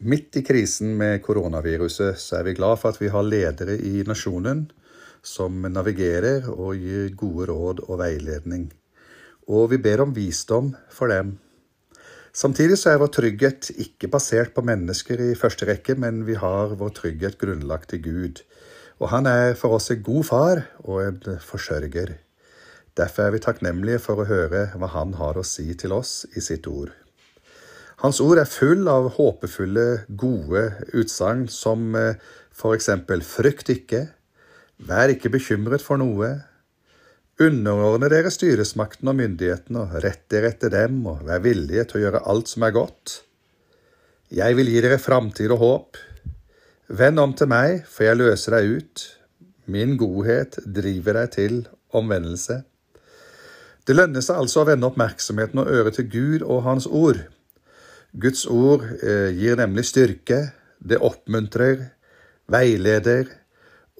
Midt i krisen med koronaviruset så er vi glad for at vi har ledere i nasjonen som navigerer og gir gode råd og veiledning. Og vi ber om visdom for dem. Samtidig så er vår trygghet ikke basert på mennesker i første rekke, men vi har vår trygghet grunnlagt i Gud. Og han er for oss en god far og en forsørger. Derfor er vi takknemlige for å høre hva han har å si til oss i sitt ord. Hans ord er full av håpefulle, gode utsagn som f.eks.: for eksempel frykt ikke, vær ikke bekymret for noe, underordne dere styresmakten og myndighetene, og rett dere etter dem og vær villige til å gjøre alt som er godt. Jeg vil gi dere framtid og håp. Vend om til meg, for jeg løser deg ut. Min godhet driver deg til omvendelse. Det lønner seg altså å vende oppmerksomheten og øret til Gud og Hans ord. Guds ord eh, gir nemlig styrke, det oppmuntrer, veileder,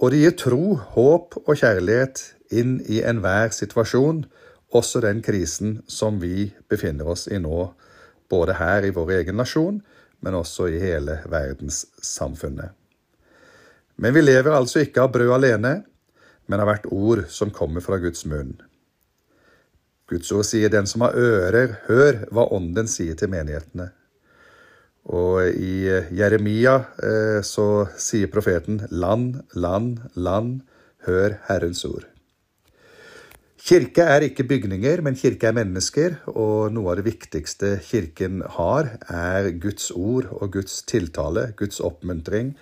og det gir tro, håp og kjærlighet inn i enhver situasjon, også den krisen som vi befinner oss i nå, både her i vår egen nasjon, men også i hele verdenssamfunnet. Men vi lever altså ikke av brød alene, men av hvert ord som kommer fra Guds munn. Guds ord sier 'den som har ører, hør hva Ånden sier til menighetene'. Og i eh, Jeremia eh, så sier profeten, land, land, land, hør Herrens ord. Kirke er ikke bygninger, men kirke er mennesker, og noe av det viktigste Kirken har, er Guds ord og Guds tiltale, Guds oppmuntring,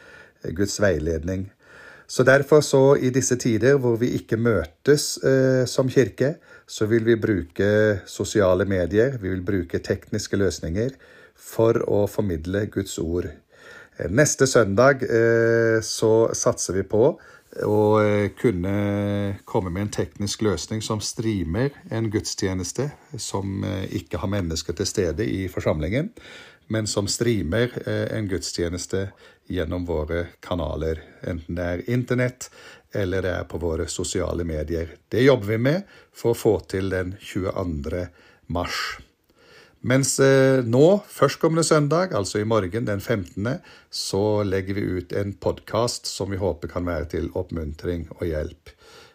Guds veiledning. Så derfor, så i disse tider hvor vi ikke møtes eh, som kirke, så vil vi bruke sosiale medier, vi vil bruke tekniske løsninger for å formidle Guds ord. Eh, neste søndag eh, så satser vi på å eh, kunne komme med en teknisk løsning som streamer en gudstjeneste som ikke har mennesker til stede i forsamlingen, men som streamer en gudstjeneste gjennom våre kanaler, enten det er Internett eller det er på våre sosiale medier. Det jobber vi med for å få til den 22. mars. Mens eh, nå, førstkommende søndag, altså i morgen den 15., så legger vi ut en podkast som vi håper kan være til oppmuntring og hjelp.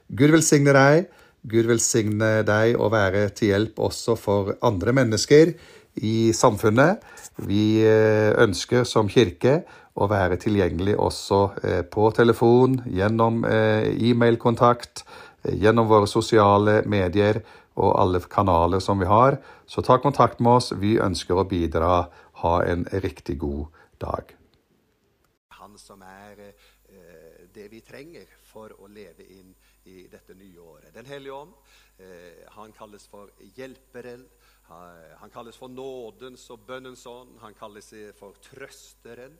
Gud velsigne deg. Gud velsigne deg og være til hjelp også for andre mennesker i samfunnet. Vi eh, ønsker som kirke å være tilgjengelig også eh, på telefon, gjennom e-mailkontakt, gjennom våre sosiale medier og alle kanaler som vi har. Så ta kontakt med oss. Vi ønsker å bidra. Ha en riktig god dag. Han som er eh, det vi trenger for å leve inn i dette nye året. Den hellige ånd. Eh, han kalles for hjelperen. Han kalles for nådens og bønnens ånd. Han kalles for trøsteren.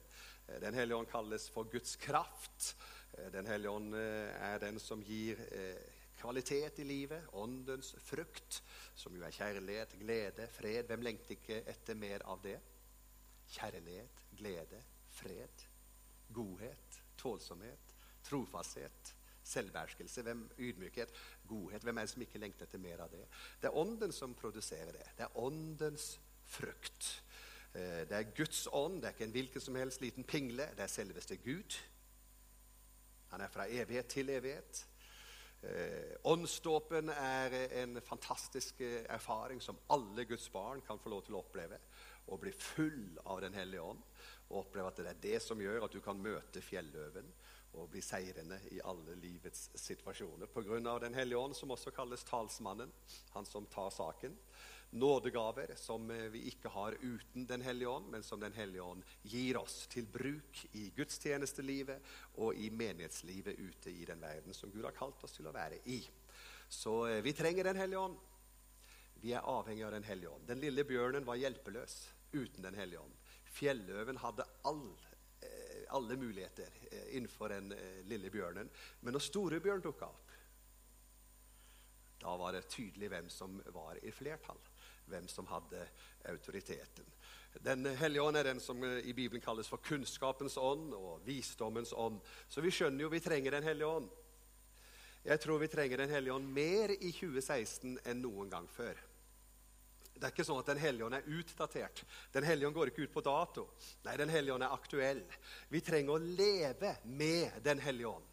Eh, den hellige ånd kalles for Guds kraft. Eh, den hellige ånd eh, er den som gir kvalitet i livet, åndens frukt, som jo er kjærlighet, glede, fred. Hvem lengter ikke etter mer av det? Kjærlighet, glede, fred, godhet, tålsomhet, trofasthet, selvbeherskelse, ydmykhet, godhet. Hvem er det som ikke lengter etter mer av det? Det er ånden som produserer det. Det er åndens frukt. Eh, det er Guds ånd, det er ikke en hvilken som helst liten pingle. Det er selveste Gud. Han er fra evighet til evighet. Eh, åndsdåpen er en fantastisk erfaring som alle Guds barn kan få lov til å oppleve. Å bli full av Den hellige ånd og oppleve at det er det som gjør at du kan møte fjelløven og bli seirende i alle livets situasjoner. Pga. Den hellige ånd, som også kalles talsmannen, han som tar saken nådegaver som eh, vi ikke har uten Den hellige ånd, men som Den hellige ånd gir oss til bruk i gudstjenestelivet og i menighetslivet ute i den verden som Gud har kalt oss til å være i. Så eh, vi trenger Den hellige ånd. Vi er avhengig av Den hellige ånd. Den lille bjørnen var hjelpeløs uten Den hellige ånd. Fjelløven hadde all, alle muligheter innenfor den lille bjørnen. Men når storebjørn dukka opp, da var det tydelig hvem som var i flertall hvem som hadde autoriteten. Den hellige ånd er den som eh, i Bibelen kalles for kunnskapens ånd og visdommens ånd. Så vi skjønner jo vi trenger Den hellige ånd. Jeg tror vi trenger Den hellige ånd mer i 2016 enn noen gang før. Det er ikke sånn at Den hellige ånd er utdatert. Den hellige ånd går ikke ut på dato. Nei, Den hellige ånd er aktuell. Vi trenger å leve med Den hellige ånd.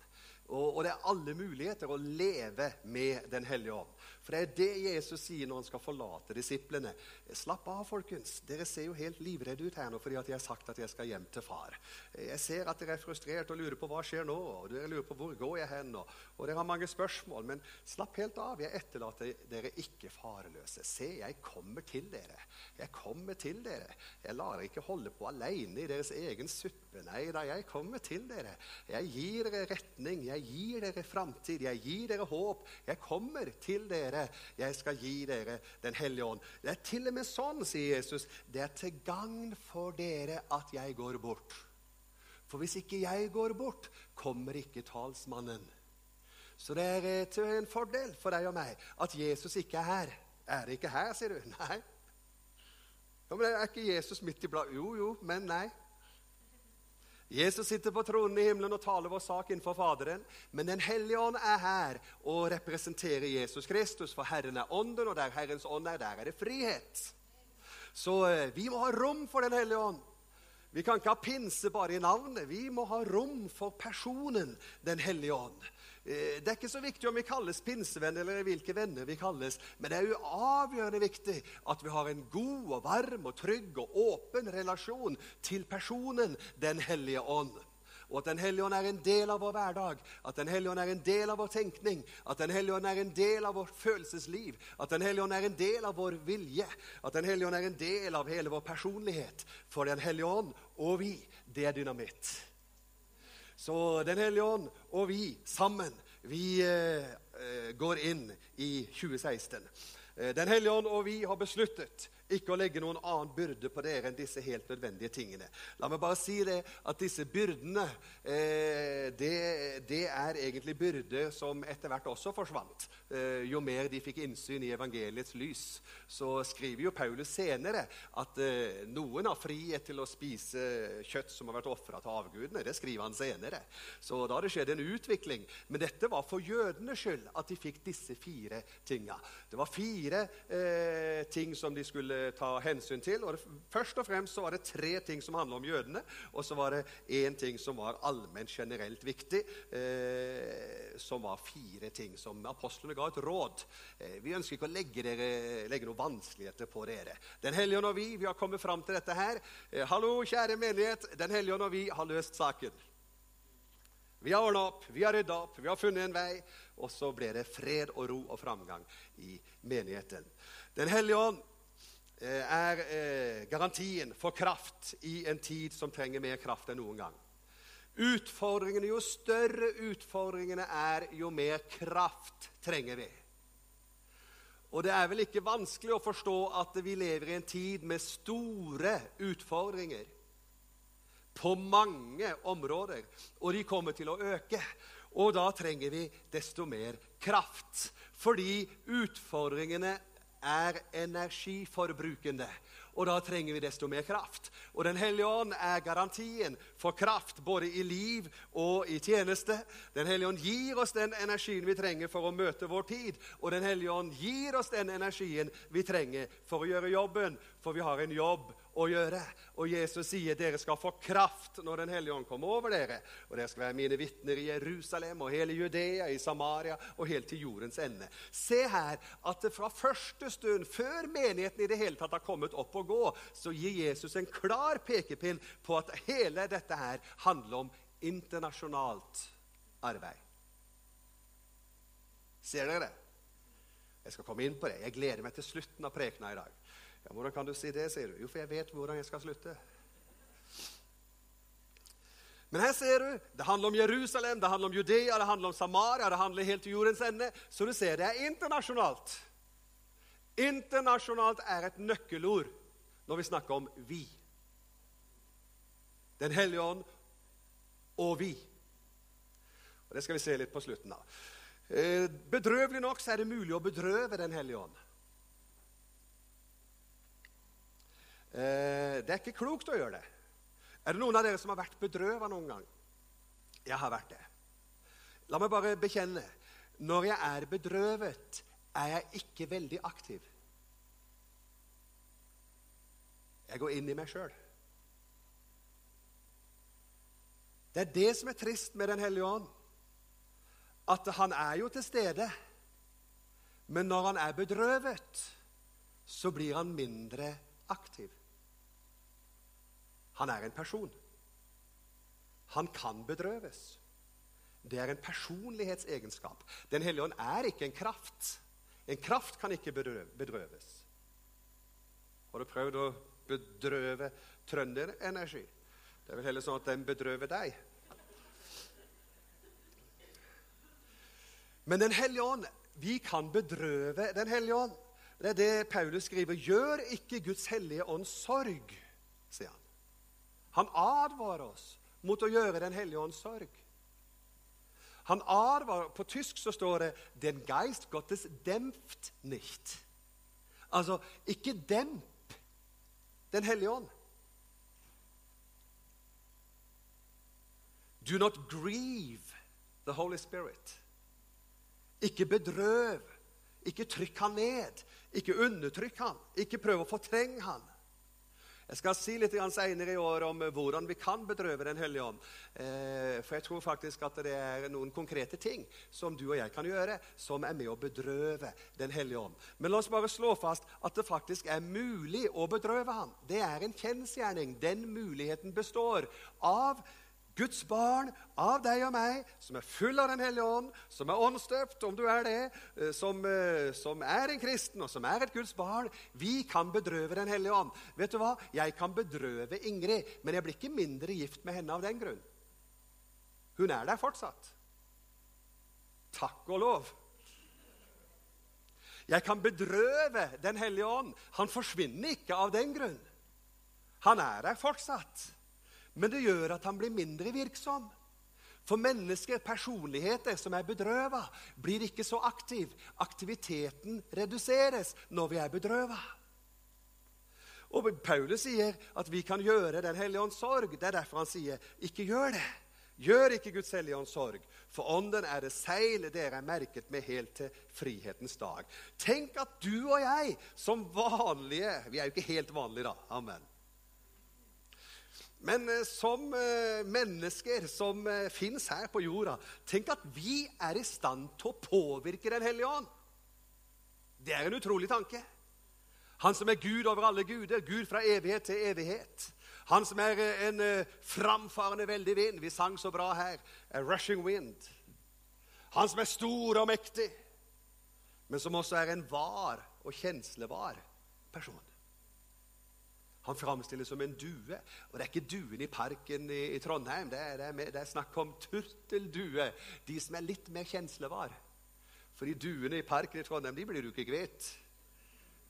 Og, og det er alle muligheter å leve med Den hellige ånd. For det er det Jesus sier når han skal forlate disiplene. Slapp av, folkens. Dere ser jo helt livredde ut her nå fordi at jeg har sagt at jeg skal hjem til far. Jeg ser at dere er frustrert og lurer på hva skjer nå. og dere lurer på hvor går jeg hen, og, og dere har mange spørsmål. Men slapp helt av. Jeg etterlater dere ikke fareløse. Se, jeg kommer til dere. Jeg kommer til dere. Jeg lar dere ikke holde på alene i deres egen suppe. Nei da, jeg kommer til dere. Jeg gir dere retning. Jeg gir dere framtid. Jeg gir dere håp. Jeg kommer til dere dere, jeg skal gi dere Den hellige ånd. Det er til og med sånn, sier Jesus, det er til gagn for dere at jeg går bort. For hvis ikke jeg går bort, kommer ikke talsmannen. Så det er eh, til en fordel for deg og meg at Jesus ikke er her. Er det ikke her, sier du? Nei. Ja, men Er ikke Jesus midt i bladet? Jo, jo, men nei. Jesus sitter på tronen i himmelen og taler vår sak innenfor Faderen. Men Den hellige ånd er her og representerer Jesus Kristus. For Herren er ånden, og der Herrens ånd er, der er det frihet. Så eh, vi må ha rom for Den hellige ånd. Vi kan ikke ha pinse bare i navnet. Vi må ha rom for personen Den hellige ånd. Eh, det er ikke så viktig om vi kalles pinsevenn eller hvilke venner vi kalles, men det er jo avgjørende viktig at vi har en god og varm og trygg og åpen relasjon til personen Den hellige ånd. Og at Den hellige ånd er en del av vår hverdag, at Den hellige ånd er en del av vår tenkning, at Den hellige ånd er en del av vårt følelsesliv, at Den hellige ånd er en del av vår vilje, at Den hellige ånd er en del av hele vår personlighet. For Den hellige ånd og vi, det er dynamitt. Så Den hellige ånd og vi sammen, vi eh, eh går inn i 2016. Eh, Den hellige ånd og vi har besluttet ikke å legge noen annen byrde på dere enn disse helt nødvendige tingene. La meg bare si det at disse byrdene eh, det, det, er egentlig byrder som etter hvert også forsvant. Eh, jo mer de fikk innsyn i evangeliets lys. Så skriver jo Paulus senere at eh, noen har frihet til å spise kjøtt som har vært ofra til avgudene. Det skriver han senere. Så da har det skjedd en utvikling. Men dette var for jødenes skyld at de fikk disse fire tinga. Det var fire eh, ting som de skulle ta hensyn til. Og det, først og fremst så var det tre ting som handla om jødene, og så var det én ting som var allment generelt viktig, eh, som var fire ting som apostlene ga et råd. Eh, vi ønsker ikke å legge, dere, legge noen vanskeligheter på dere. Den hellige ånd og vi vi har kommet fram til dette her. Eh, hallo, kjære menighet. Den hellige ånd og vi har løst saken. Vi har ordna opp, vi har rydda opp, vi har funnet en vei. Og så ble det fred og ro og framgang i menigheten. Den hellige ånd Eh, er eh, garantien for kraft i en tid som trenger mer kraft enn noen gang. Utfordringene, Jo større utfordringene er, jo mer kraft trenger vi. Og det er vel ikke vanskelig å forstå at vi lever i en tid med store utfordringer på mange områder, og de kommer til å øke. Og da trenger vi desto mer kraft, fordi utfordringene er energiforbrukende. Og da trenger vi desto mer kraft. Og Den hellige ånd er garantien for kraft både i liv og i tjeneste. Den hellige ånd gir oss den energien vi trenger for å møte vår tid. Og Den hellige ånd gir oss den energien vi trenger for å gjøre jobben. For vi har en jobb å gjøre. Og Jesus sier dere skal få kraft når Den hellige ånd kommer over dere. Og dere skal være mine vitner i Jerusalem og hele Judea, i Samaria og helt til jordens ende. Se her at det fra første stund, før menigheten i det hele tatt har kommet opp og gå, så gir Jesus en klar pekepinn på at hele dette her handler om internasjonalt arbeid. Ser dere det? Jeg skal komme inn på det. Jeg gleder meg til slutten av prekena i dag. Ja, Hvordan kan du si det, sier du? Jo, for jeg vet hvordan jeg skal slutte. Men her ser du, det handler om Jerusalem, det handler om Judea, det handler om Samaria, det handler helt til jordens ende. Så du ser, det er internasjonalt. Internasjonalt er et nøkkelord når vi snakker om vi. Den hellige ånd og vi. Og Det skal vi se litt på slutten av. Eh, bedrøvelig nok så er det mulig å bedrøve Den hellige ånd. Eh, det er ikke klokt å gjøre det. Er det noen av dere som har vært bedrøva noen gang? Jeg har vært det. La meg bare bekjenne. Når jeg er bedrøvet, er jeg ikke veldig aktiv. Jeg går inn i meg sjøl. Det er det som er trist med Den hellige ånd. At han er jo til stede, men når han er bedrøvet, så blir han mindre aktiv. Han er en person. Han kan bedrøves. Det er en personlighetsegenskap. Den hellige ånd er ikke en kraft. En kraft kan ikke bedrøves. Har du prøvd å bedrøve trønderenergi? Det er vel heller sånn at den bedrøver deg. Men Den hellige ånd Vi kan bedrøve Den hellige ånd. Det er det Paulus skriver. Gjør ikke Guds hellige ånd sorg, sier han. Han advarer oss mot å gjøre Den hellige ånds sorg. Han advarer, På tysk så står det 'Den Geist Gottes dempft nicht'. Altså, ikke demp Den hellige ånd. Do not grieve the Holy Spirit. Ikke bedrøv. Ikke trykk han ned. Ikke undertrykk han. Ikke prøv å fortrenge han. Jeg skal si litt senere i år om hvordan vi kan bedrøve Den hellige ånd. Eh, for jeg tror faktisk at det er noen konkrete ting som du og jeg kan gjøre, som er med å bedrøve Den hellige ånd. Men la oss bare slå fast at det faktisk er mulig å bedrøve ham. Det er en kjensgjerning. Den muligheten består av Guds barn, av deg og meg, som er full av Den hellige ånd, som er åndsdøpt, om du er det, eh, som, eh, som, er en kristen, og som er et Guds barn, vi kan bedrøve Den hellige ånd. Vet du hva? Jeg kan bedrøve Ingrid, men jeg blir ikke mindre gift med henne av den grunn. Hun er der fortsatt. Takk og lov. Jeg kan bedrøve Den hellige ånd. Han forsvinner ikke av den grunn. Han er der fortsatt. Men det gjør at han blir mindre virksom. For mennesker, personligheter som er bedrøva, blir ikke så aktiv. Aktiviteten reduseres når vi er bedrøva. Og Paulus sier at vi kan gjøre Den hellige ånds sorg. Det er derfor han sier, 'Ikke gjør det'. Gjør ikke Guds hellige ånds sorg, for ånden er det seil dere er merket med helt til frihetens dag. Tenk at du og jeg som vanlige Vi er jo ikke helt vanlige, da. Amen. Men eh, som eh, mennesker som eh, fins her på jorda Tenk at vi er i stand til å påvirke Den hellige ånd. Det er en utrolig tanke. Han som er Gud over alle guder, Gud fra evighet til evighet. Han som er en framfarende veldig vind. Vi sang så bra her. A rushing wind. Han som er stor og mektig, men som også er en var og kjenslevar person. Han framstilles som en due. Og det er ikke duen i parken i, i Trondheim. Det er, det, er, det er, snakk om turteldue. De som er litt mer kjenslevar. For de duene i parken i Trondheim de blir du ikke kvitt.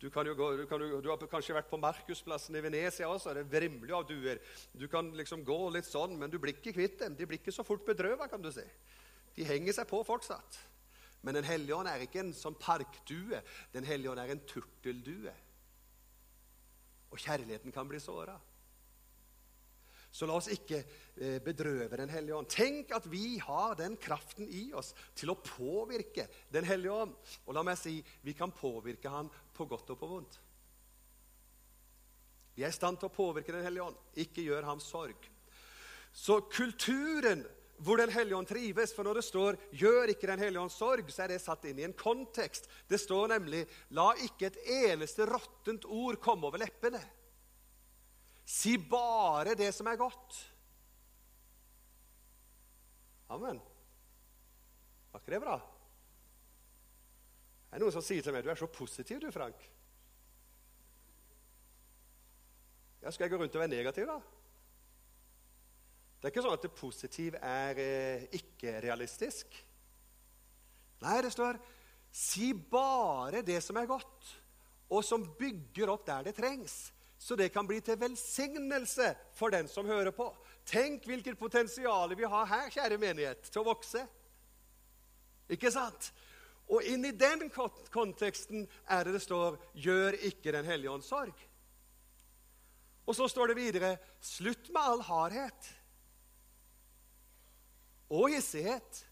Du, gå, du, kan, du, har kanskje vært på Markusplassen i Venezia også. Det er vrimler av duer. Du kan liksom gå litt sånn, men du blir ikke kvitt dem. De blir ikke så fort bedrøva, kan du si. De henger seg på fortsatt. Men Den hellige ånd er ikke en sånn parkdue. Den hellige ånd er en turteldue. Og kjærligheten kan bli såra. Så la oss ikke eh, bedrøve Den hellige ånd. Tenk at vi har den kraften i oss til å påvirke Den hellige ånd. Og la meg si vi kan påvirke han på godt og på vondt. Vi er i stand til å påvirke Den hellige ånd. Ikke gjør ham sorg. Så kulturen hvor Den hellige ånd trives. For når det står 'gjør ikke Den hellige ånd sorg', så er det satt inn i en kontekst. Det står nemlig 'la ikke et eneste råttent ord komme over leppene'. Si bare det som er godt. Amen. Var ikke det bra? Det er noen som sier til meg 'Du er så positiv, du, Frank'. Ja, Skal jeg gå rundt og være negativ, da? Det er ikke sånn at det positive er eh, ikke-realistisk. Nei, det står 'si bare det som er godt', og som bygger opp der det trengs, så det kan bli til velsignelse for den som hører på. Tenk hvilket potensial vi har her, kjære menighet, til å vokse. Ikke sant? Og inn i den konteksten er det det står 'gjør ikke Den hellige ånds sorg'. Og så står det videre 'slutt med all hardhet' og hissighet,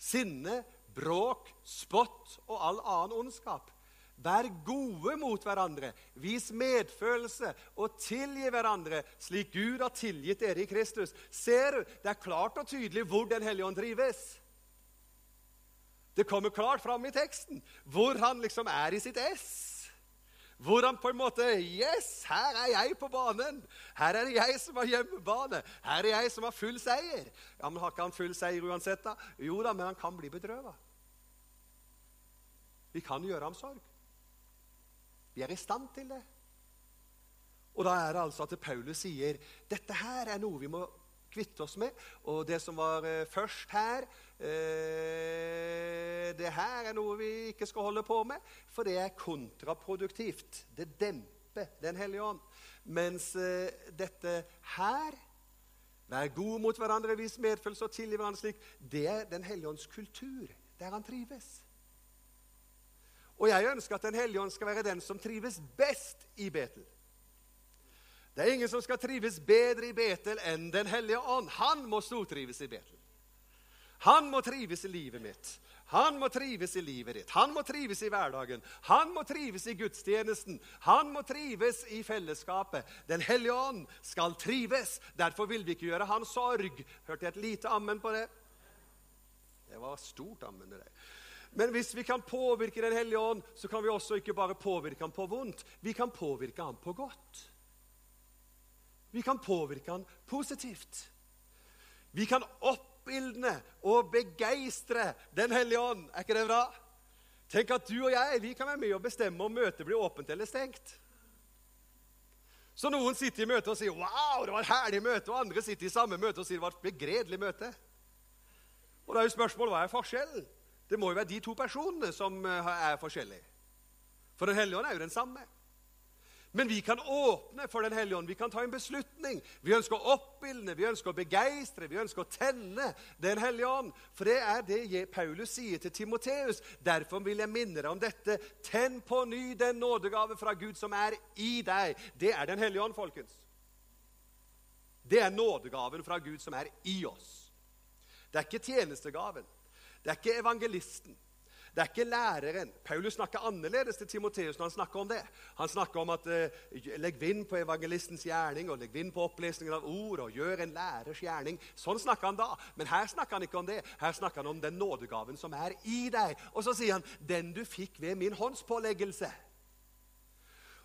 sinne, bråk, spott og all annen ondskap. Vær gode mot hverandre, vis medfølelse og tilgi hverandre, slik Gud har tilgitt dere i Kristus. Ser du? Det er klart og tydelig hvor Den hellige ånd drives. Det kommer klart fram i teksten hvor han liksom er i sitt ess. Hvor han på en måte Yes, her er jeg på banen! Her er det jeg som har hjemmebane! Her er jeg som har full seier! Ja, Men har ikke han full seier uansett, da? Jo da, men han kan bli bedrøva. Vi kan gjøre ham sorg. Vi er i stand til det. Og da er det altså at Paulus sier dette her er noe vi må kvitte oss med. Og det som var eh, først her eh, Det her er noe vi ikke skal holde på med, for det er kontraproduktivt. Det demper Den hellige ånd. Mens eh, dette her Vær god mot hverandre, vis medfølelse og tilgi hverandre slik. Det er Den hellige ånds kultur, der han trives. Og jeg ønsker at Den hellige ånd skal være den som trives best i Betel. Det er ingen som skal trives bedre i Betel enn Den hellige ånd. Han må stortrives i Betel. Han må trives i livet mitt. Han må trives i livet ditt. Han må trives i hverdagen. Han må trives i gudstjenesten. Han må trives i fellesskapet. Den hellige ånd skal trives. Derfor vil vi ikke gjøre han sorg. Hørte jeg et lite ammen på det? Det var stort ammen. det. Men hvis vi kan påvirke Den hellige ånd, så kan vi også ikke bare påvirke ham på vondt. Vi kan påvirke ham på godt. Vi kan påvirke ham positivt. Vi kan oppildne og begeistre Den hellige ånd. Er ikke det bra? Tenk at du og jeg vi kan være med og bestemme om møtet blir åpent eller stengt. Så noen sitter i møtet og sier 'Wow, det var et herlig møte', og andre sitter i samme møte og sier 'Det var et begredelig møte'. Og da er jo spørsmålet hva er forskjellen? Det må jo være de to personene som eh, er forskjellige. For Den hellige ånd er jo den samme. Men vi kan åpne for Den hellige ånd. Vi kan ta en beslutning. Vi ønsker å oppildne, vi ønsker å begeistre, vi ønsker å tenne Den hellige ånd. For det er det Paulus sier til Timoteus. Derfor vil jeg minne deg om dette. Tenn på ny den nådegave fra Gud som er i deg. Det er Den hellige ånd, folkens. Det er nådegaven fra Gud som er i oss. Det er ikke tjenestegaven. Det er ikke evangelisten. Det er ikke læreren. Paulus snakker annerledes til Timoteus når han snakker om det. Han snakker om at eh, legg vind på evangelistens gjerning og legg vind på opplesningen av ord og gjør en lærers gjerning. Sånn snakker han da. Men her snakker han ikke om det. Her snakker han om den nådegaven som er i deg. Og så sier han 'den du fikk ved min håndspåleggelse'.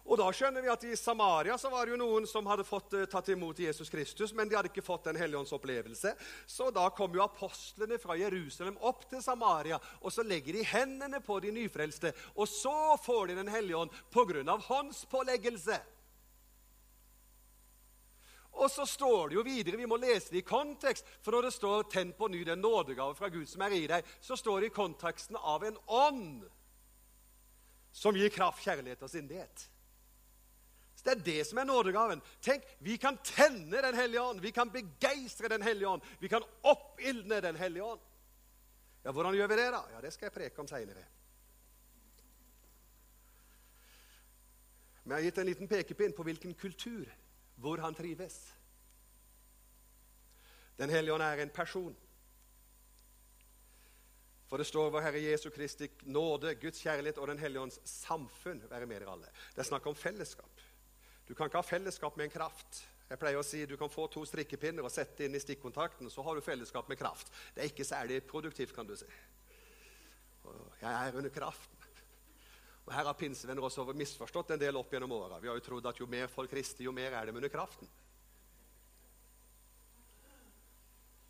Og da skjønner vi at I Samaria så var det jo noen som hadde fått uh, tatt imot Jesus Kristus, men de hadde ikke fått Den hellige ånds opplevelse. Så da kom jo apostlene fra Jerusalem opp til Samaria, og så legger de hendene på de nyfrelste. Og så får de Den hellige ånd pga. håndspåleggelse. Og så står det jo videre, Vi må lese det i kontekst. For når det står 'Tenn på ny den nådegave fra Gud som er i deg', så står det i konteksten av en ånd som gir kraft, kjærlighet og sindighet. Så Det er det som er nådegaven. Tenk, Vi kan tenne Den hellige ånd, vi kan begeistre Den hellige ånd, vi kan oppildne Den hellige ånd. Ja, Hvordan gjør vi det, da? Ja, Det skal jeg preke om seinere. Vi har gitt en liten pekepinn på hvilken kultur, hvor han trives. Den hellige ånd er en person. For det står vår Herre Jesu Kristi nåde, Guds kjærlighet og Den hellige ånds samfunn være med dere alle. Det er snakk om fellesskap. Du kan ikke ha fellesskap med en kraft. Jeg pleier å si Du kan få to strikkepinner og sette inn i stikkontakten, så har du fellesskap med kraft. Det er ikke særlig produktivt, kan du si. Jeg er under kraften. Og Her har pinsevenner også misforstått en del opp gjennom åra. Vi har jo trodd at jo mer folk rister, jo mer er de under kraften.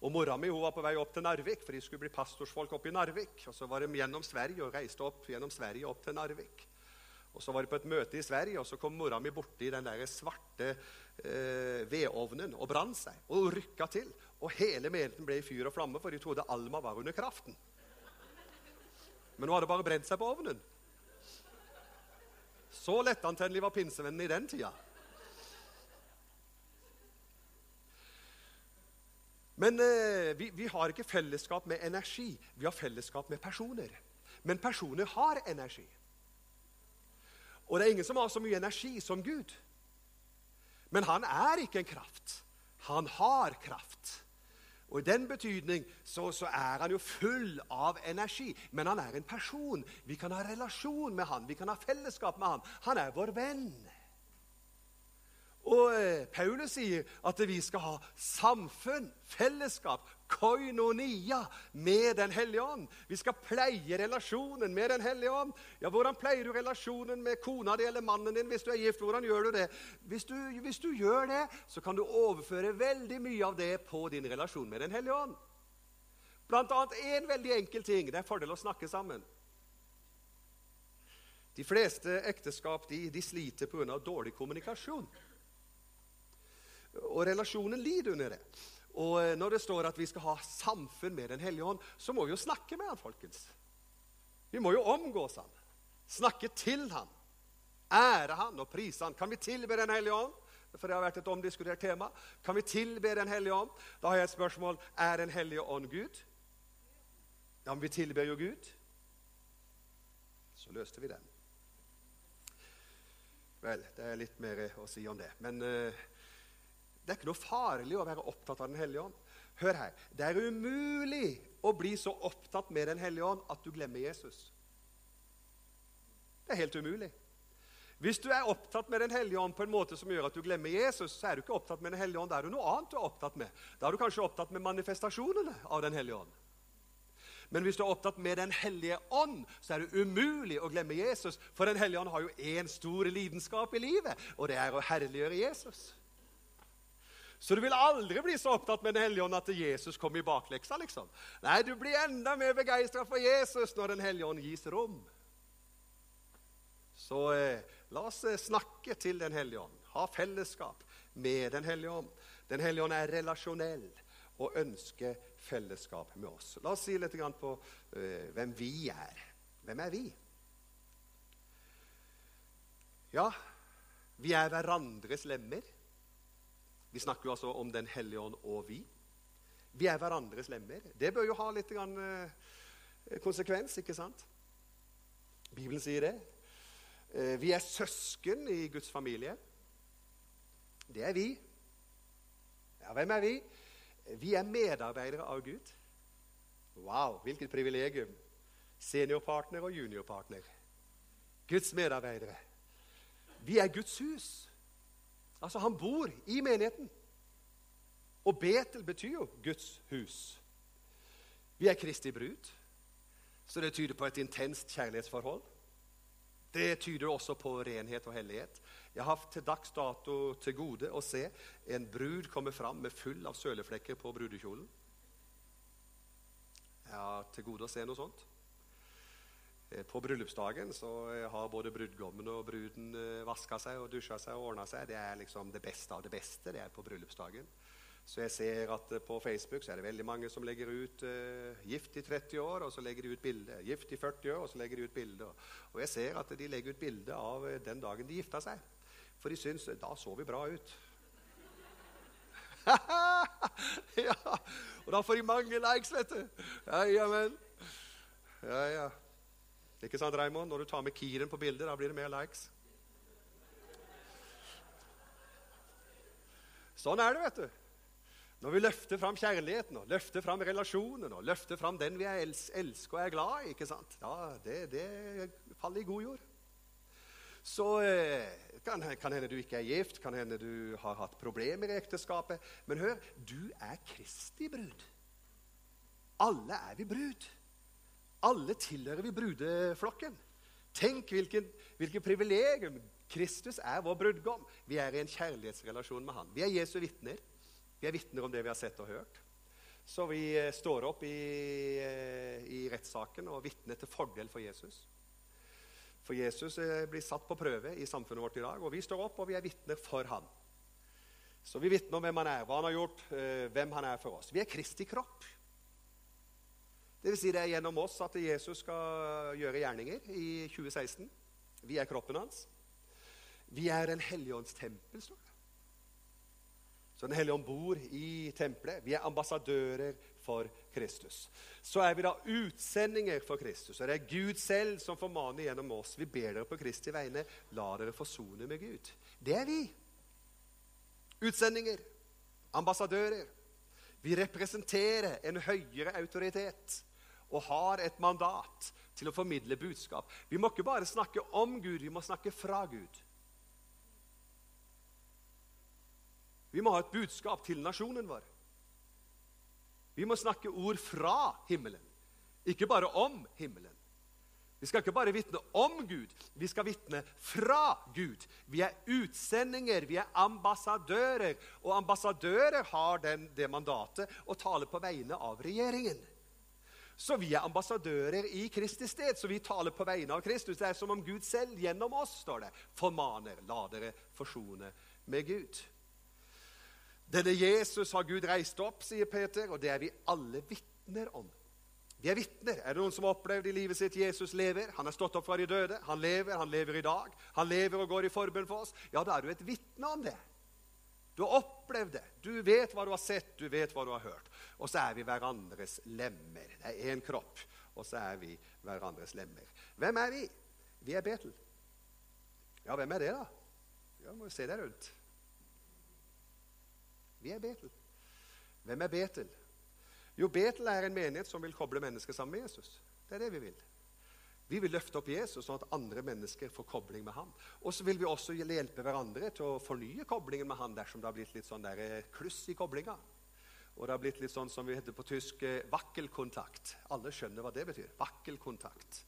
Og Mora mi hun var på vei opp til Narvik, for de skulle bli pastorsfolk oppe i Narvik. Og Så var de gjennom Sverige og reiste opp gjennom Sverige opp til Narvik. Og Så var det på et møte i Sverige, og så kom mora mi borti den der svarte eh, vedovnen og brant seg. Og rykka til. Og hele menigheten ble i fyr og flamme, for de trodde Alma var under kraften. Men hun hadde bare brent seg på ovnen. Så lettantennelig var pinsevennene i den tida. Men eh, vi, vi har ikke fellesskap med energi. Vi har fellesskap med personer. Men personer har energi. Og det er ingen som har så mye energi som Gud. Men han er ikke en kraft. Han har kraft. Og I den betydning så, så, er han jo full av energi. Men han er en person. Vi kan ha relasjon med han, vi kan ha fellesskap med han. Han er vår venn. Og eh, Paulus sier at vi skal ha samfunn, fellesskap, koinonia med Den hellige ånd. Vi skal pleie relasjonen med Den hellige ånd. Ja, Hvordan pleier du relasjonen med kona di eller mannen din hvis du er gift? Hvordan gjør du det? Hvis du, hvis du gjør det, så kan du overføre veldig mye av det på din relasjon med Den hellige ånd. Blant annet én veldig enkel ting. Det er fordel å snakke sammen. De fleste ekteskap de, de sliter pga. dårlig kommunikasjon. Og relasjonen lider under det. Og eh, når det står at vi skal ha samfunn med Den hellige ånd, så må vi jo snakke med han, folkens. Vi må jo omgås han, snakke til han, ære han og prise han. Kan vi tilbe Den hellige ånd? For det har vært et omdiskutert tema. Kan vi tilbe Den hellige ånd? Da har jeg et spørsmål. Er Den hellige ånd Gud? Ja, men vi tilber jo Gud. Så løste vi den. Vel, det er litt mer å si om det. Men uh, det er ikke noe farlig å være opptatt av Den hellige ånd. Hør her. Det er umulig å bli så opptatt med Den hellige ånd at du glemmer Jesus. Det er helt umulig. Hvis du er opptatt med Den hellige ånd på en måte som gjør at du glemmer Jesus, så er du ikke opptatt med Den hellige ånd. Da er du noe annet du er opptatt med. Da er du kanskje opptatt med manifestasjonene av Den hellige ånd. Men hvis du er opptatt med Den hellige ånd, så er det umulig å glemme Jesus. For Den hellige ånd har jo én stor lidenskap i livet, og det er å herliggjøre Jesus. Så du vil aldri bli så opptatt med Den hellige ånd at Jesus kommer i bakleksa. liksom. Nei, du blir enda mer begeistra for Jesus når Den hellige ånd gis rom. Så eh, la oss eh, snakke til Den hellige ånd. Ha fellesskap med Den hellige ånd. Den hellige ånd er relasjonell og ønsker fellesskap med oss. La oss si litt på eh, hvem vi er. Hvem er vi? Ja, vi er hverandres lemmer. Vi snakker jo altså om Den hellige ånd og vi. Vi er hverandres lemmer. Det bør jo ha litt grann, eh, konsekvens, ikke sant? Bibelen sier det. Eh, vi er søsken i Guds familie. Det er vi. Ja, hvem er vi? Vi er medarbeidere av Gud. Wow, hvilket privilegium. Seniorpartner og juniorpartner. Guds medarbeidere. Vi er Guds hus. Altså, han bor i menigheten. Og Betel betyr jo Guds hus. Vi er Kristi brud, så det tyder på et intenst kjærlighetsforhold. Det tyder også på renhet og hellighet. Jeg har til dags dato til gode å se en brud komme fram med full av søleflekker på brudekjolen. Jeg har til gode å se noe sånt. Eh, på bryllupsdagen så eh, har både brudgommen og bruden eh, vaska seg og dusja seg og ordna seg. Det er liksom det beste av det beste. det er på bryllupsdagen. Så jeg ser at på Facebook så er det veldig mange som legger ut uh, 'gift i 30 år', og så legger de ut bilde. 'Gift i 40 år', og så legger de ut bilde. Og jeg ser at de legger ut bilde av den dagen de gifta seg. For de syns da så vi bra ut. ja, Og da får de mange likes, vet du. Ja, ja, men. Ja, ja. Ikke sant, Raymond? Når du tar med Kiren på bildet, da blir det mer likes. Sånn er det, vet du. Når vi løfter fram kjærligheten og løfter fram relasjonen og løfter fram den vi elsker og er glad i, ikke sant? Ja, det, det faller i god jord. Så eh, kan, kan hende du ikke er gift, kan hende du har hatt problemer i ekteskapet. Men hør, du er Kristi brud. Alle er vi brud. Alle tilhører vi brudeflokken. Tenk hvilken, hvilken privilegium. Kristus er vår brudgom. Vi er i en kjærlighetsrelasjon med han. Vi er Jesu vitner. Vi er vitner om det vi har sett og hørt. Så vi eh, står opp i, eh, i rettssaken og vitner til fordel for Jesus. For Jesus eh, blir satt på prøve i samfunnet vårt i dag, og vi står opp og vi er vitner for han. Så vi vitner om hvem han er, hva han har gjort, hvem han er for oss. Vi er Kristi kropp. Vil si det er gjennom oss at Jesus skal gjøre gjerninger i 2016. Vi er kroppen hans. Vi er en helligånds står det. Så Den hellige ånd bor i tempelet. Vi er ambassadører for Kristus. Så er vi da utsendinger for Kristus. Og det er Gud selv som formaner gjennom oss. Vi ber dere på Kristi vegne, la dere forsone med Gud. Det er vi. Utsendinger. Ambassadører. Vi representerer en høyere autoritet og har et mandat til å formidle budskap. Vi må ikke bare snakke om Gud, vi må snakke fra Gud. Vi må ha et budskap til nasjonen vår. Vi må snakke ord fra himmelen, ikke bare om himmelen. Vi skal ikke bare vitne om Gud, vi skal vitne fra Gud. Vi er utsendinger, vi er ambassadører. Og ambassadører har den, det mandatet å tale på vegne av regjeringen. Så vi er ambassadører i Kristi sted, så vi taler på vegne av Kristus. Det er som om Gud selv gjennom oss, står det, formaner. La dere forsone med Gud. Denne Jesus har Gud reist opp, sier Peter, og det er vi alle vitner om. Vi er vitner. Er det noen som har opplevd i livet sitt Jesus lever? Han er stått opp fra de døde. Han lever, han lever i dag. Han lever og går i forbønn for oss. Ja, da er du et vitne om det. Du har opplevd det. Du vet hva du har sett, du vet hva du har hørt. Og så er vi hverandres lemmer. Det er én kropp, og så er vi hverandres lemmer. Hvem er vi? Vi er Betel. Ja, hvem er det, da? Ja, må jo se deg rundt. Vi er Betel. Hvem er Betel? Jo, Betel er en menighet som vil koble mennesker sammen med Jesus. Det er det vi vil. Vi vil løfte opp Jesus, sånn at andre mennesker får kobling med ham. Og så vil vi også hjelpe hverandre til å fornye koblingen med ham dersom det har blitt litt sånn der eh, kluss i koblinga. Og det har blitt litt sånn som vi heter på tysk eh, vakkelkontakt. Alle skjønner hva det betyr. Vakkelkontakt.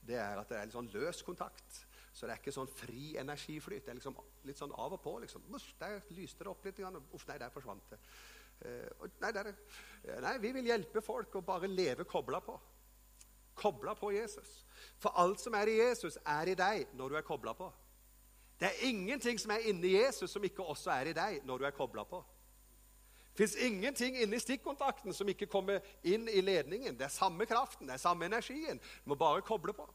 Det er at det er litt sånn løs kontakt. Så det er ikke sånn fri energiflyt. Det er liksom litt sånn av og på. liksom. Der lyste det opp litt. Uff, nei, der forsvant det. Uh, nei, der, eh, nei, vi vil hjelpe folk å bare leve kobla på. Kobla på Jesus. For alt som er i Jesus, er i deg når du er kobla på. Det er ingenting som er inni Jesus, som ikke også er i deg når du er kobla på. Fins ingenting inni stikkontakten som ikke kommer inn i ledningen. Det er samme kraften, det er samme energien. Du må bare koble på.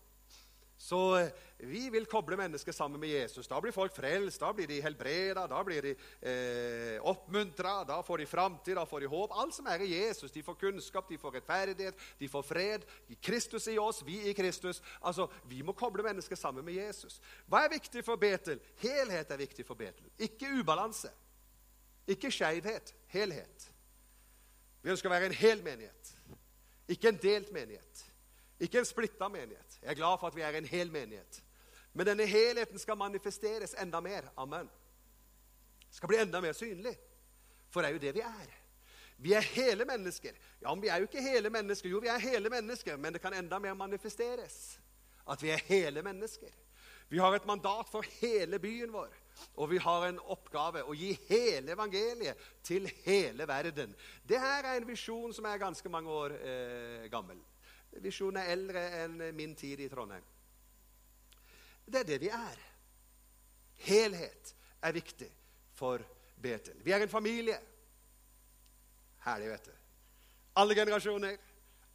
Så eh, vi vil koble mennesker sammen med Jesus. Da blir folk frelst, da blir de helbreda, da blir de eh, oppmuntra, da får de framtid, da får de håp. Alt som er i Jesus. De får kunnskap, de får rettferdighet, de får fred. I Kristus i oss, vi i Kristus. Altså, Vi må koble mennesker sammen med Jesus. Hva er viktig for Betel? Helhet er viktig for Betel. Ikke ubalanse. Ikke skeivhet. Helhet. Vi ønsker å være en hel menighet, ikke en delt menighet. Ikke en splitta menighet. Jeg er glad for at vi er en hel menighet. Men denne helheten skal manifesteres enda mer. Amen. Skal bli enda mer synlig. For det er jo det vi er. Vi er hele mennesker. Ja, men vi er jo ikke hele mennesker. Jo, vi er hele mennesker, men det kan enda mer manifesteres. At vi er hele mennesker. Vi har et mandat for hele byen vår. Og vi har en oppgave å gi hele evangeliet til hele verden. Det her er en visjon som er ganske mange år eh, gammel. Visjonen er eldre enn min tid i Trondheim. Det er det vi er. Helhet er viktig for Betel. Vi er en familie. Herlig, vet du. Alle generasjoner,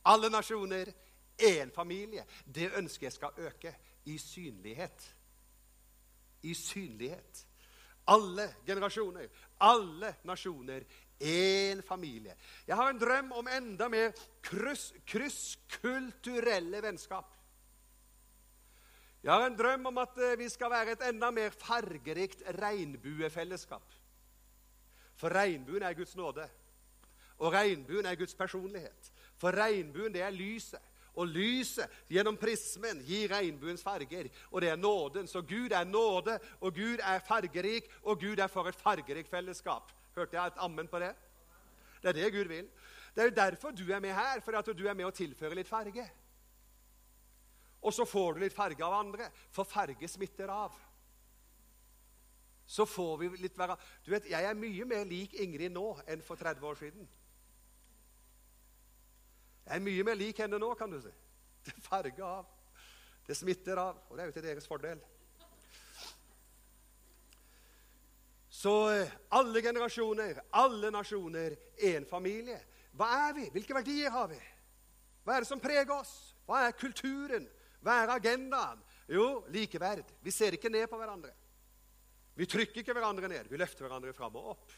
alle nasjoner, én familie. Det ønsker jeg skal øke i synlighet. I synlighet. Alle generasjoner, alle nasjoner, én familie. Jeg har en drøm om enda mer krysskulturelle vennskap. Jeg har en drøm om at eh, vi skal være et enda mer fargerikt regnbuefellesskap. For regnbuen er Guds nåde, og regnbuen er Guds personlighet. For regnbuen, det er lyset. Og lyset gjennom prismen gir regnbuens farger, og det er nåden. Så Gud er nåde, og Gud er fargerik, og Gud er for et fargerikt fellesskap. Hørte jeg et ammen på det? Det er det Gud vil. Det er jo derfor du er med her, for at du er med å tilføre litt farge. Og så får du litt farge av andre, for farge smitter av. Så får vi litt være Du vet, Jeg er mye mer lik Ingrid nå enn for 30 år siden. Jeg er mye mer lik henne nå, kan du si. Det farger av. Det smitter av. Og det er jo til deres fordel. Så eh, alle generasjoner, alle nasjoner, én familie. Hva er vi? Hvilke verdier har vi? Hva er det som preger oss? Hva er kulturen? Hva er agendaen? Jo, likeverd. Vi ser ikke ned på hverandre. Vi trykker ikke hverandre ned. Vi løfter hverandre fram og opp.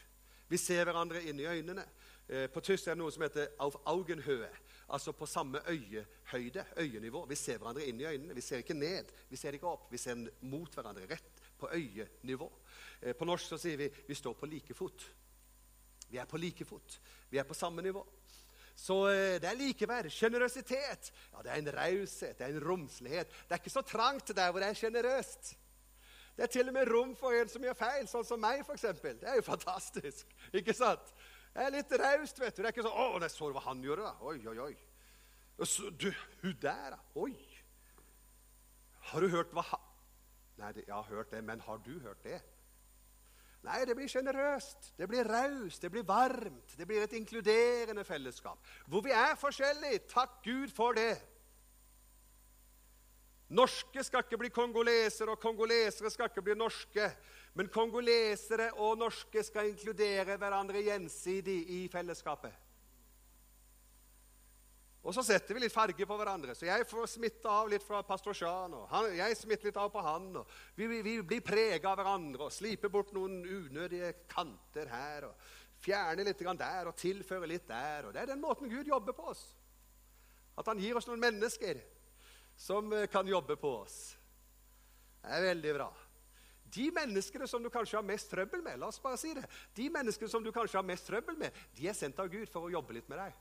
Vi ser hverandre inn i øynene. Eh, på tysk er det noe som heter auf Augenhöhe, altså på samme øyehøyde, øyenivå. Vi ser hverandre inn i øynene. Vi ser ikke ned, vi ser ikke opp. Vi ser mot hverandre, rett på øyenivå. Eh, på norsk så sier vi 'vi står på like fot'. Vi er på like fot. Vi er på samme nivå. Så eh, det er likeverd. Sjenerøsitet. Ja, det er en raushet, det er en romslighet. Det er ikke så trangt der hvor det er sjenerøst. Det er til og med rom for en som gjør feil, sånn som meg, f.eks. Det er jo fantastisk. ikke sant? Det er litt raust, vet du. Det er ikke sånn 'Å, jeg så hva han gjorde', da. Oi, oi, oi. Så, du, hun der, da. Oi. Har du hørt hva han Nei, jeg har hørt det, men har du hørt det? Nei, det blir sjenerøst, det blir raust, det blir varmt. Det blir et inkluderende fellesskap. Hvor vi er forskjellige. Takk Gud for det. Norske skal ikke bli kongolesere, og kongolesere skal ikke bli norske. Men kongolesere og norske skal inkludere hverandre gjensidig i fellesskapet. Og så setter vi litt farge på hverandre. Så jeg får smitte av litt fra pastor Jean. Og han, jeg smitter litt av på han. Vi, vi, vi blir prega av hverandre og sliper bort noen unødige kanter her. og Fjerner litt der og tilfører litt der. og Det er den måten Gud jobber på oss. At han gir oss noen mennesker som eh, kan jobbe på oss. Det er veldig bra. De menneskene som du kanskje har mest trøbbel med, la oss bare si det, de menneskene som du kanskje har mest trøbbel med, de er sendt av Gud for å jobbe litt med deg.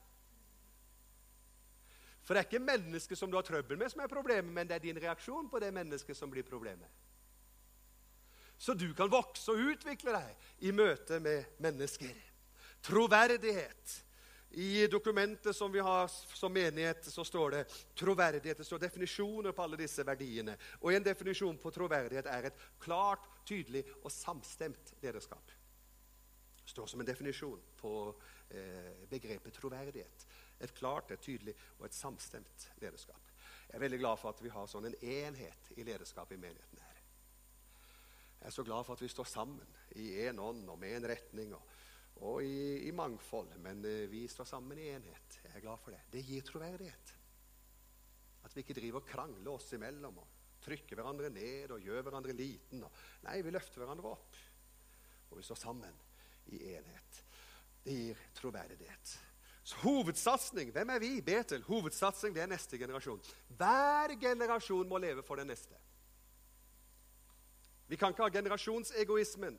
For det er ikke mennesket som du har trøbbel med, som er problemet, men det er din reaksjon på det mennesket som blir problemet. Så du kan vokse og utvikle deg i møte med mennesker. Troverdighet. I dokumentet som vi har som menighet, så står det troverdighet. Det står definisjoner på alle disse verdiene. Og en definisjon på troverdighet er et klart, tydelig og samstemt lederskap. Det står som en definisjon på eh, begrepet troverdighet. Et klart, et tydelig og et samstemt lederskap. Jeg er veldig glad for at vi har sånn en enhet i lederskapet i menigheten her. Jeg er så glad for at vi står sammen i én ånd og med en retning og, og i, i, mangfold. Men uh, vi står sammen i enhet. Jeg er glad for det. Det gir troverdighet. At vi ikke driver og krangler oss imellom og trykker hverandre ned og gjør hverandre liten. Og, nei, vi løfter hverandre opp. Og vi står sammen i enhet. Det gir troverdighet. Så hovedsatsing, hvem er vi? Betel. Hovedsatsing det er neste generasjon. Hver generasjon må leve for den neste. Vi kan ikke ha generasjonsegoismen,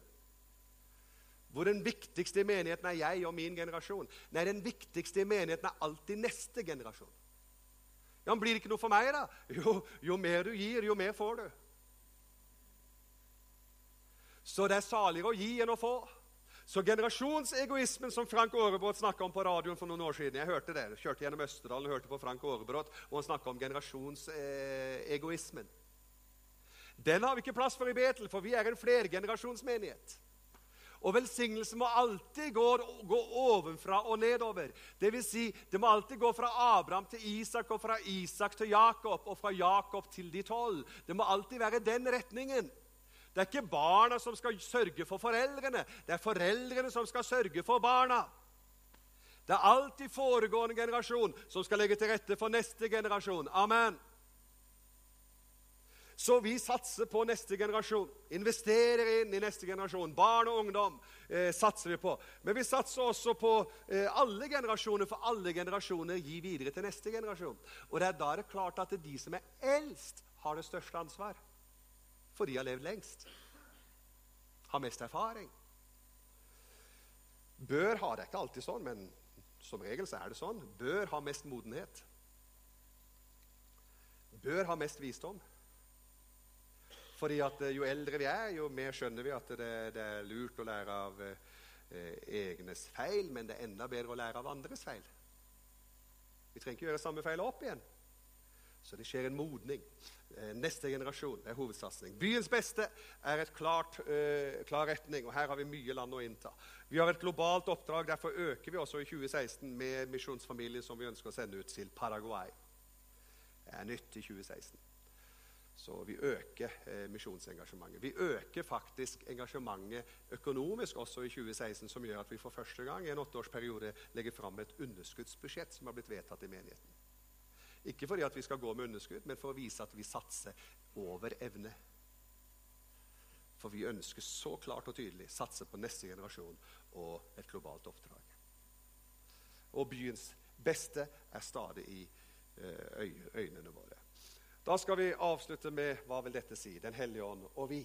hvor den viktigste i menigheten er jeg og min generasjon. Nei, den viktigste i menigheten er alltid neste generasjon. Ja, men Blir det ikke noe for meg, da? Jo, jo mer du gir, jo mer får du. Så det er saligere å gi enn å få. Så generasjonsegoismen som Frank Aarebrot snakka om på radioen for noen år siden Jeg hørte det, jeg kjørte gjennom Østerdalen og hørte på Frank Aarebrot, og han snakka om generasjonsegoismen. Den har vi ikke plass for i Betel, for vi er en flergenerasjonsmenighet. Og velsignelsen må alltid gå, gå ovenfra og nedover. Det vil si, det må alltid gå fra Abraham til Isak, og fra Isak til Jakob, og fra Jakob til de tolv. Det må alltid være den retningen. Det er ikke barna som skal sørge for foreldrene. Det er foreldrene som skal sørge for barna. Det er alltid foregående generasjon som skal legge til rette for neste generasjon. Amen. Så vi satser på neste generasjon. Investerer inn i neste generasjon. Barn og ungdom eh, satser vi på. Men vi satser også på eh, alle generasjoner, for alle generasjoner gir videre til neste generasjon. Og det er da det er klart at de som er eldst, har det største ansvar for de har levd lengst. Har mest erfaring. Bør ha det er ikke alltid sånn, men som regel så er det sånn. Bør ha mest modenhet. Bør ha mest visdom. Fordi at eh, Jo eldre vi er, jo mer skjønner vi at det, det er lurt å lære av eh, egnes feil, men det er enda bedre å lære av andres feil. Vi trenger ikke gjøre samme feil opp igjen. Så det skjer en modning. Eh, neste generasjon er hovedsatsing. Byens beste er et klart, uh, klar retning, og her har vi mye land å innta. Vi har et globalt oppdrag, derfor øker vi også i 2016 med misjonsfamilien som vi ønsker å sende ut til Paraguay. Det er nytt i 2016. Så vi øker eh, misjonsengasjementet. Vi øker faktisk engasjementet økonomisk også i 2016, som gjør at vi for første gang i en åtteårsperiode legger fram et underskuddsbudsjett som har blitt vedtatt i menigheten. Ikke fordi at vi skal gå med underskudd, men for å vise at vi satser over evne. For vi ønsker så klart og tydelig satse på neste generasjon og et globalt oppdrag. Og byens beste er stadig i eh, øynene våre. Da skal vi avslutte med hva vil dette si? Den hellige ånd og vi.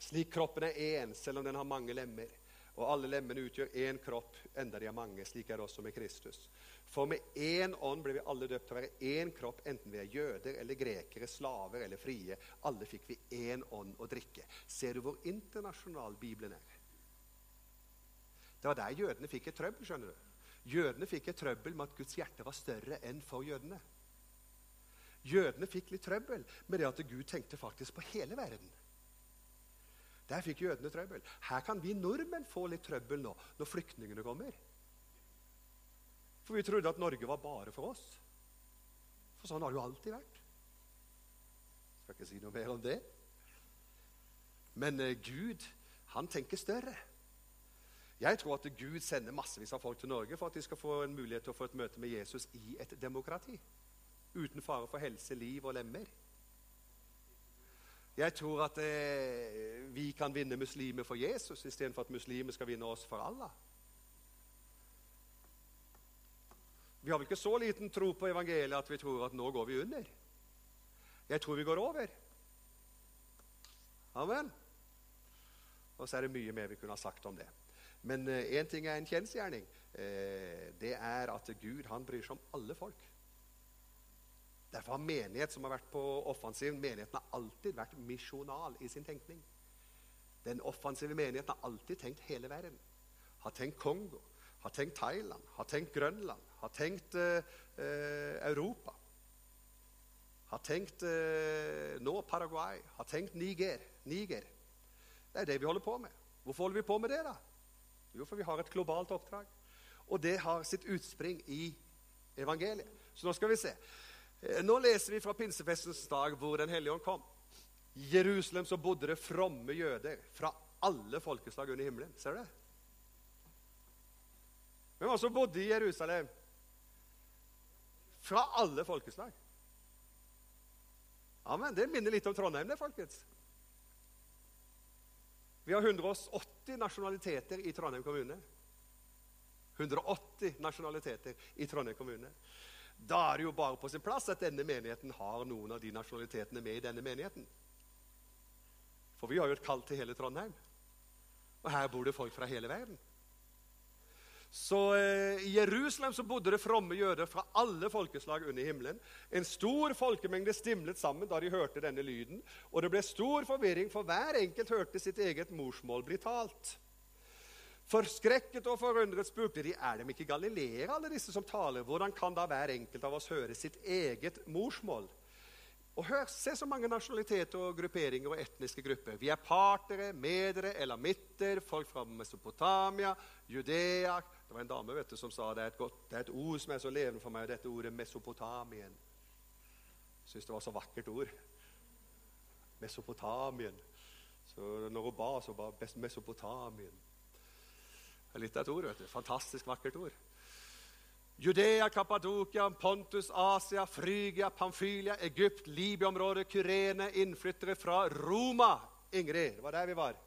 Slik kroppen er én, selv om den har mange lemmer, Og alle lemmene utgjør én kropp, enda de er mange. Slik er det også med Kristus. For med én ånd ble vi alle døpt til å være én kropp, enten vi er jøder eller grekere, slaver eller frie. Alle fikk vi én ånd å drikke. Ser du hvor internasjonal Bibelen er? Det var der jødene fikk et trøbbel. skjønner du. Jødene fikk et trøbbel med at Guds hjerte var større enn for jødene. Jødene fikk litt trøbbel med det at Gud tenkte faktisk på hele verden. Der fikk jødene trøbbel. Her kan vi nordmenn få litt trøbbel nå når flyktningene kommer. For vi trodde at Norge var bare for oss. For sånn har det jo alltid vært. Jeg skal ikke si noe mer om det. Men uh, Gud, han tenker større. Jeg tror at Gud sender massevis av folk til Norge for at de skal få en mulighet til å få et møte med Jesus i et demokrati. Uten fare for helse, liv og lemmer. Jeg tror at eh, vi kan vinne muslimer for Jesus istedenfor at muslimer skal vinne oss for Allah. Vi har vel ikke så liten tro på evangeliet at vi tror at nå går vi under. Jeg tror vi går over. Amen. Og så er det mye mer vi kunne ha sagt om det. Men én eh, ting er en kjensgjerning. Eh, det er at Gud han bryr seg om alle folk. Derfor har menighet som har vært på offensiven, menigheten har alltid vært misjonal i sin tenkning. Den offensive menigheten har alltid tenkt hele verden. Har tenkt Kongo, har tenkt Thailand, har tenkt Grønland, har tenkt eh, Europa. Har tenkt nå Paraguay, har tenkt Niger. Niger. Det er det vi holder på med. Hvorfor holder vi på med det, da? Jo, for vi har et globalt oppdrag. Og det har sitt utspring i evangeliet. Så nå skal vi se. Eh, nå leser vi fra pinsefestens dag hvor Den hellige ånd kom. I Jerusalem så bodde det fromme jøder fra alle folkeslag under himmelen. Ser du det? Hvem også bodde i Jerusalem? Fra alle folkeslag. Amen. Det minner litt om Trondheim, det, folkens. Vi har 180 nasjonaliteter i Trondheim kommune. 180 nasjonaliteter i Trondheim kommune. Da er det jo bare på sin plass at denne menigheten har noen av de nasjonalitetene med i denne menigheten. For vi har jo et kall til hele Trondheim. Og her bor det folk fra hele verden. Så eh, I Jerusalem så bodde det fromme jøder fra alle folkeslag under himmelen. En stor folkemengde stimlet sammen da de hørte denne lyden. Og det ble stor forvirring, for hver enkelt hørte sitt eget morsmål bli talt. Forskrekket og forundret spurte de er de ikke galileere, alle disse som taler. Hvordan kan da hver enkelt av oss høre sitt eget morsmål? Og hør, Se så mange nasjonaliteter og grupperinger og etniske grupper. Vi er partere, medere, elamitter, folk fra Mesopotamia, Judea Det var en dame vet du, som sa det er, et godt, det er et ord som er så levende for meg, dette ordet Mesopotamien. Jeg syns det var så vakkert ord. Mesopotamien. Så når hun ba, så ba Mesopotamien. Litt av et ord. vet du. Fantastisk vakkert ord. Judea, Kappadokia, Pontus, Asia, Frygia, Pamfylia, Egypt, Libya-området, Kyrene, innflyttere fra Roma. Ingrid, det var der vi var.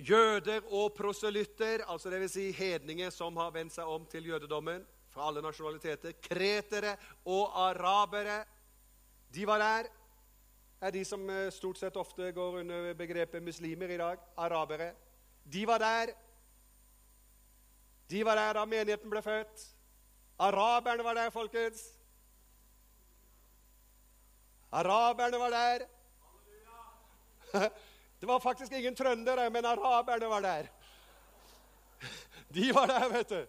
Jøder og proselytter, altså dvs. Si hedninger som har vendt seg om til jødedommen, fra alle nasjonaliteter. Kretere og arabere. De var der. Er de som eh, stort sett ofte går under begrepet muslimer i dag. Arabere. De var der. De var der da menigheten ble født. Araberne var der, folkens. Araberne var der. Det var faktisk ingen trøndere, men araberne var der. De var der, vet du.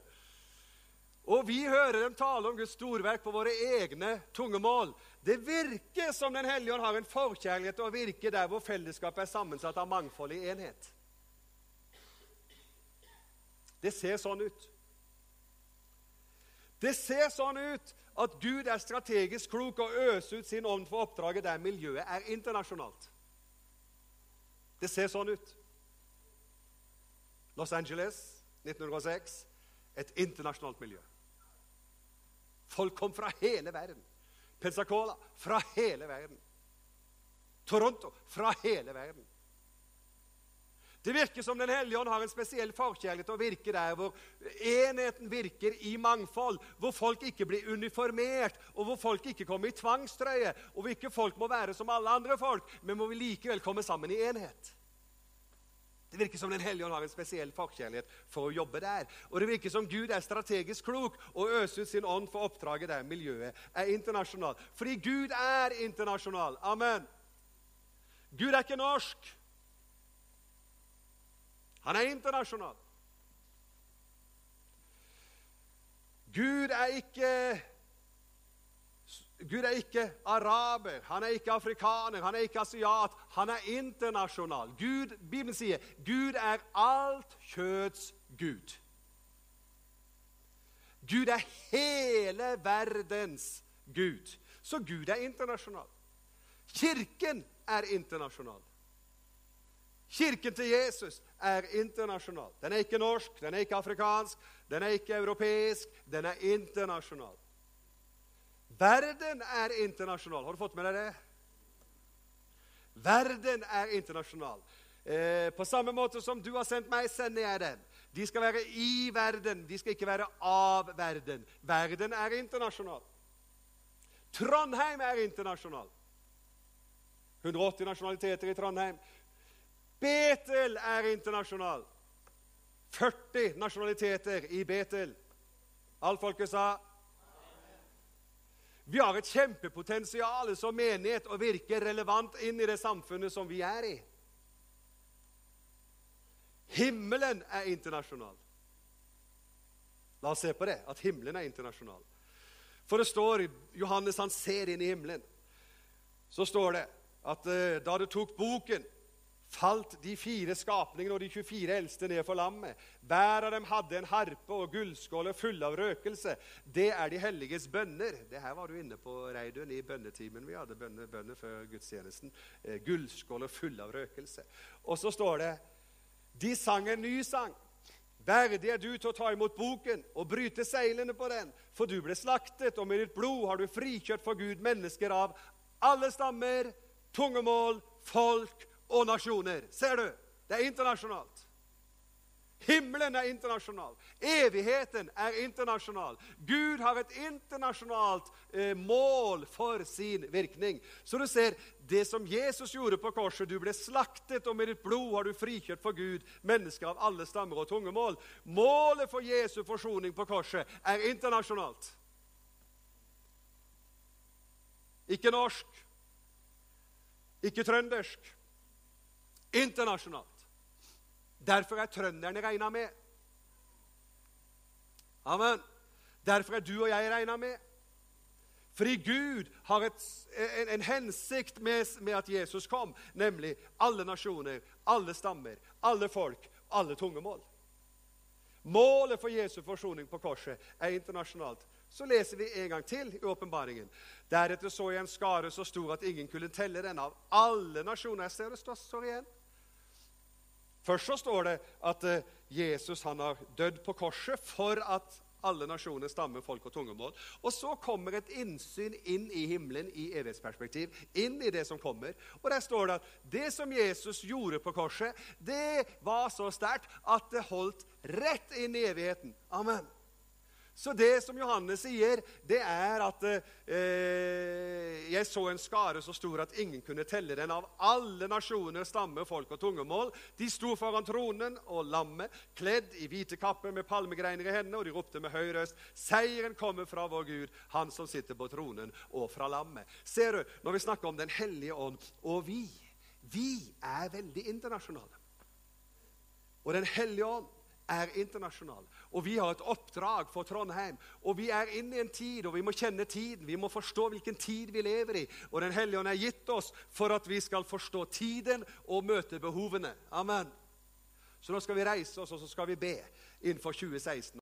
Og vi hører dem tale om Guds storverk på våre egne tungemål. Det virker som Den hellige ånd har en forkjærlighet til å virke der hvor fellesskapet er sammensatt av mangfold i enhet. Det ser sånn ut. Det ser sånn ut at Gud er strategisk klok og øser ut sin ånd for oppdraget der miljøet er internasjonalt. Det ser sånn ut. Los Angeles 1906 et internasjonalt miljø. Folk kom fra hele verden. Pensacola fra hele verden. Toronto fra hele verden. Det virker som Den hellige ånd har en spesiell forkjærlighet til å virke der hvor enheten virker i mangfold, hvor folk ikke blir uniformert, og hvor folk ikke kommer i tvangstrøye, og hvor ikke folk må være som alle andre folk, men hvor vi likevel kommer sammen i enhet. Det virker som Den hellige ånd har en spesiell fagkjærlighet for å jobbe der. Og det virker som Gud er strategisk klok og øser ut sin ånd for oppdraget der miljøet er internasjonalt. Fordi Gud er internasjonal. Amen. Gud er ikke norsk. Han er internasjonal. Gud er ikke Gud er ikke araber, han er ikke afrikaner, han er ikke asiat. Han er internasjonal. Gud, Bibelen sier Gud er alt kjøds Gud. Gud er hele verdens Gud. Så Gud er internasjonal. Kirken er internasjonal. Kirken til Jesus er internasjonal. Den er ikke norsk, den er ikke afrikansk, den er ikke europeisk. Den er internasjonal. Verden er internasjonal. Har du fått med deg det? Verden er internasjonal. Eh, på samme måte som du har sendt meg, sender jeg den. De skal være i verden, de skal ikke være av verden. Verden er internasjonal. Trondheim er internasjonal. 180 nasjonaliteter i Trondheim. Betel er internasjonal. 40 nasjonaliteter i Betel. Alt folket sa vi har et kjempepotensial som menighet å virke relevant inn i det samfunnet som vi er i. Himmelen er internasjonal. La oss se på det, at himmelen er internasjonal. For det står Johannes han ser inn i himmelen. Så står det at uh, da du tok boken falt de fire skapningene og de 24 eldste ned for lammet. Hver av dem hadde en harpe og gullskåler fulle av røkelse. Det er de helliges bønner. Det her var du inne på, Reidun, i bønnetimen. Vi hadde bønner, bønner før gudstjenesten. Eh, gullskåler fulle av røkelse. Og så står det De sang en ny sang. Verdig er du til å ta imot boken og bryte seilene på den, for du ble slaktet, og med ditt blod har du frikjørt for Gud mennesker av alle stammer, tungemål, folk og nasjoner. Ser du? Det er internasjonalt. Himmelen er internasjonal. Evigheten er internasjonal. Gud har et internasjonalt eh, mål for sin virkning. Så du ser, det som Jesus gjorde på korset Du ble slaktet, og med ditt blod har du frikjørt for Gud mennesker av alle stammer og tungemål. Målet for Jesu forsoning på korset er internasjonalt. Ikke norsk, ikke trøndersk internasjonalt. Derfor er trønderne regna med. Amen. Derfor er du og jeg regna med. Fordi Gud har et, en, en, hensikt med, med, at Jesus kom, nemlig alle nasjoner, alle stammer, alle folk, alle tungemål. Målet for Jesu forsoning på korset er internasjonalt. Så leser vi en gang til i åpenbaringen. Deretter så jeg en skare så stor at ingen kunne telle den av alle nasjoner. Jeg ser det står igjen. Først så står det at eh, Jesus han har dødd på korset for at alle nasjoner, stammer, folk og tungemål. Og så kommer et innsyn inn i himmelen i evighetsperspektiv. Inn i det som kommer. Og der står det at det som Jesus gjorde på korset, det var så sterkt at det holdt rett inn i evigheten. Amen. Så det som Johannes sier, det er at eh, jeg så en skare så stor at ingen kunne telle den av alle nasjoner, stammer, folk og tungemål. De sto foran tronen og lammet, kledd i hvite kapper med palmegreiner i hendene, og de ropte med høy røst, seieren kommer fra vår Gud, han som sitter på tronen, og fra lammet. Ser du, når vi snakker om Den hellige ånd, og vi, vi er veldig internasjonale. Og Den hellige ånd er internasjonal. Og vi har et oppdrag for Trondheim. Og vi er inne i en tid, og vi må kjenne tiden. Vi må forstå hvilken tid vi lever i. Og Den hellige ånd er gitt oss for at vi skal forstå tiden og møte behovene. Amen. Så nå skal vi reise oss, og så skal vi be innenfor 2016.